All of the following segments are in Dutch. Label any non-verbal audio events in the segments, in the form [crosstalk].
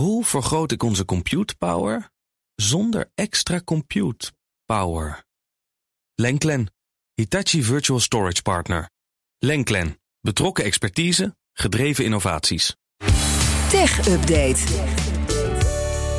Hoe vergroot ik onze compute power zonder extra compute power? Lenklen, Hitachi Virtual Storage Partner. Lenklen, betrokken expertise, gedreven innovaties. Tech Update.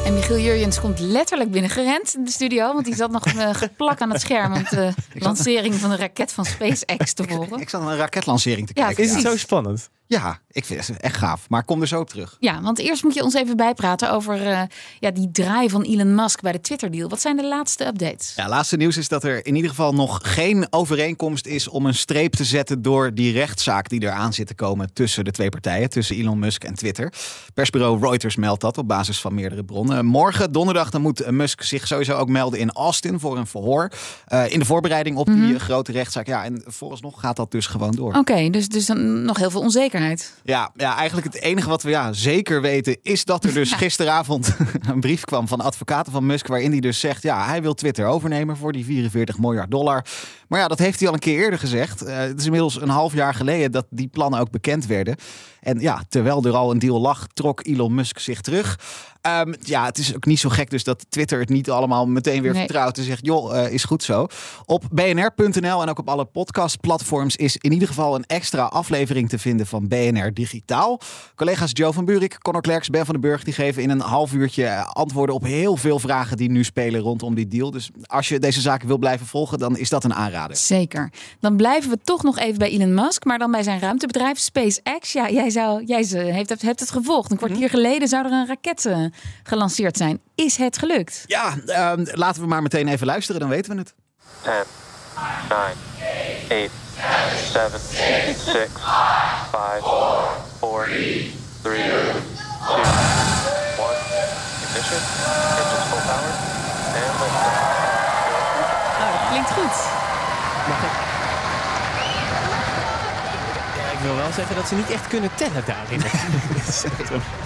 En Michiel Jurjens komt letterlijk binnengerend in de studio. Want die zat nog [laughs] uh, geplakt aan het scherm om de lancering van de raket van SpaceX te volgen. [laughs] Ik zat naar een raketlancering te Ja, kijken. precies. Is het zo spannend? Ja, ik vind het echt gaaf. Maar kom er zo op terug. Ja, want eerst moet je ons even bijpraten over eh, ja, die draai van Elon Musk bij de Twitter-deal. Wat zijn de laatste updates? Ja, laatste nieuws is dat er in ieder geval nog geen overeenkomst is om een streep te zetten door die rechtszaak die eraan zit te komen tussen de twee partijen, tussen Elon Musk en Twitter. Persbureau Reuters meldt dat op basis van meerdere bronnen. Morgen, donderdag, dan moet Musk zich sowieso ook melden in Austin voor een verhoor. eh, in de voorbereiding op die eh, grote rechtszaak. Ja, en vooralsnog gaat dat dus gewoon door. Oké, dus, dus dan nog heel veel onzekerheid. Ja, ja, eigenlijk het enige wat we ja, zeker weten is dat er dus gisteravond [laughs] een brief kwam van advocaten van Musk. Waarin hij dus zegt: ja, hij wil Twitter overnemen voor die 44 miljard dollar. Maar ja, dat heeft hij al een keer eerder gezegd. Eh, het is inmiddels een half jaar geleden dat die plannen ook bekend werden. En ja, terwijl er al een deal lag, trok Elon Musk zich terug. Ehm, ja, het is ook niet zo gek dus dat Twitter het niet allemaal meteen weer Nee. vertrouwt en zegt, joh, eh, is goed zo. Op bnr.nl en ook op alle podcastplatforms is in ieder geval een extra aflevering te vinden van BNR Digitaal. Collega's Joe van Buurik, Connor Klerks, Ben van den Burg, die geven in een half uurtje eh, antwoorden op heel veel vragen die nu spelen rondom die deal. Dus als je deze zaken wil blijven volgen, dan is dat een aanrader. Zeker. Dan blijven we toch nog even bij Elon Musk, maar dan bij zijn ruimtebedrijf SpaceX. Ja, jij, zou, jij ze- heeft, het- hebt het gevolgd. Een kwartier geleden zou er een raket eh, gelanceerd zijn. Is het gelukt? Ja, ehm, laten we maar meteen even luisteren, dan weten we het. 10, 9, 8, 7, 6, 5, 4, 3, 2, 1. Ignition. Engines full power. And liftoff. Nou, dat klinkt goed. Mag ik? Ja, ik wil wel zeggen dat ze niet echt kunnen tellen daarin. [laughs] [laughs]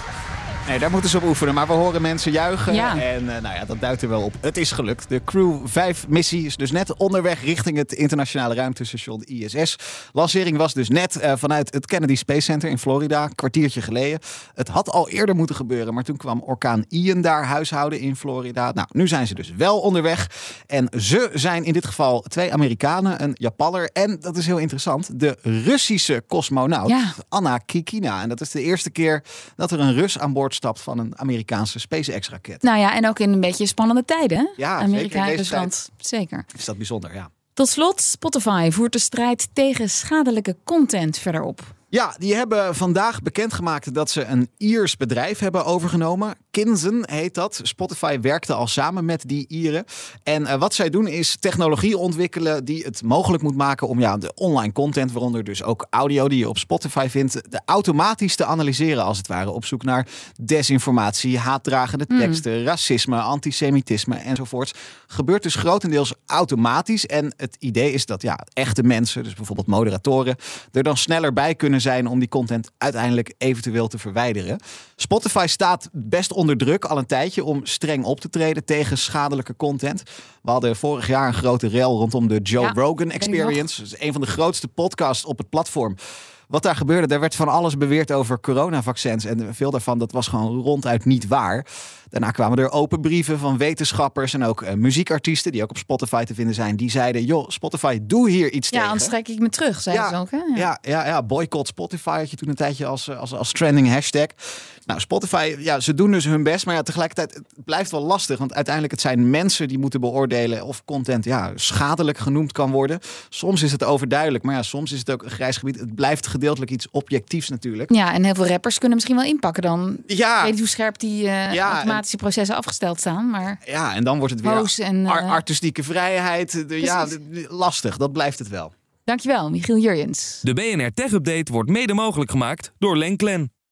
Nee, daar moeten ze op oefenen. Maar we horen mensen juichen. Ja. En eh, nou ja, dat duidt er wel op. Het is gelukt. De Crew 5 missie is dus net onderweg richting het internationale ruimtestation ISS. Lancering was dus net eh, vanuit het Kennedy Space Center in Florida. Een kwartiertje geleden. Het had al eerder moeten gebeuren. Maar toen kwam orkaan Ian daar huishouden in Florida. Nou, nu zijn ze dus wel onderweg. En ze zijn in dit geval twee Amerikanen, een Japanner. En dat is heel interessant. De Russische cosmonaut Ja. Anna Kikina. En dat is de eerste keer dat er een Rus aan boord stapt van een Amerikaanse SpaceX-raket. Nou ja, en ook in een beetje spannende tijden. Ja, Amerika zeker in deze. Zeker. Is dat bijzonder, ja. Tot slot, Spotify voert de strijd tegen schadelijke content verder op. Ja, die hebben vandaag bekendgemaakt dat ze een Iers bedrijf hebben overgenomen. Kinzen heet dat. Spotify werkte al samen met die Ieren. En eh, wat zij doen is technologie ontwikkelen die het mogelijk moet maken om ja, de online content, waaronder dus ook audio die je op Spotify vindt, de automatisch te analyseren als het ware. Op zoek naar desinformatie, haatdragende teksten, racisme, antisemitisme enzovoorts. Gebeurt dus grotendeels automatisch. En het idee is dat ja, echte mensen, dus bijvoorbeeld moderatoren, er dan sneller bij kunnen zijn om die content uiteindelijk eventueel te verwijderen. Spotify staat best onder druk al een tijdje om streng op te treden tegen schadelijke content. We hadden vorig jaar een grote rel rondom de Joe Ja, Rogan Experience. Dat is een van de grootste podcasts op het platform. Wat daar gebeurde, daar werd van alles beweerd over coronavaccins. En veel daarvan, dat was gewoon ronduit niet waar. Daarna kwamen er open brieven van wetenschappers en ook eh, muziekartiesten, die ook op Spotify te vinden zijn. Die zeiden, joh, Spotify, doe hier iets Ja, tegen. anders trek ik me terug, zei Ja, ze ook. Hè? Ja, ja, ja, boycott Spotify had je toen een tijdje als, eh, als, als trending hashtag. Nou, Spotify, ja, ze doen dus hun best. Maar ja, tegelijkertijd, het blijft wel lastig. Want uiteindelijk het zijn mensen die moeten beoordelen of content ja, schadelijk genoemd kan worden. Soms is het overduidelijk, maar ja, soms is het ook een grijs gebied. Het blijft gedeeltelijk iets objectiefs natuurlijk. Ja, en heel veel rappers kunnen misschien wel inpakken dan. Ik Ja, weet niet hoe scherp die eh, Ja, automatische processen afgesteld staan, maar ja en dan wordt het weer Hoos en, ar- eh, artistieke vrijheid. De, ja, lastig, dat blijft het wel. dankjewel, Michiel Jurjens. De BNR Tech Update wordt mede mogelijk gemaakt door Lenklen.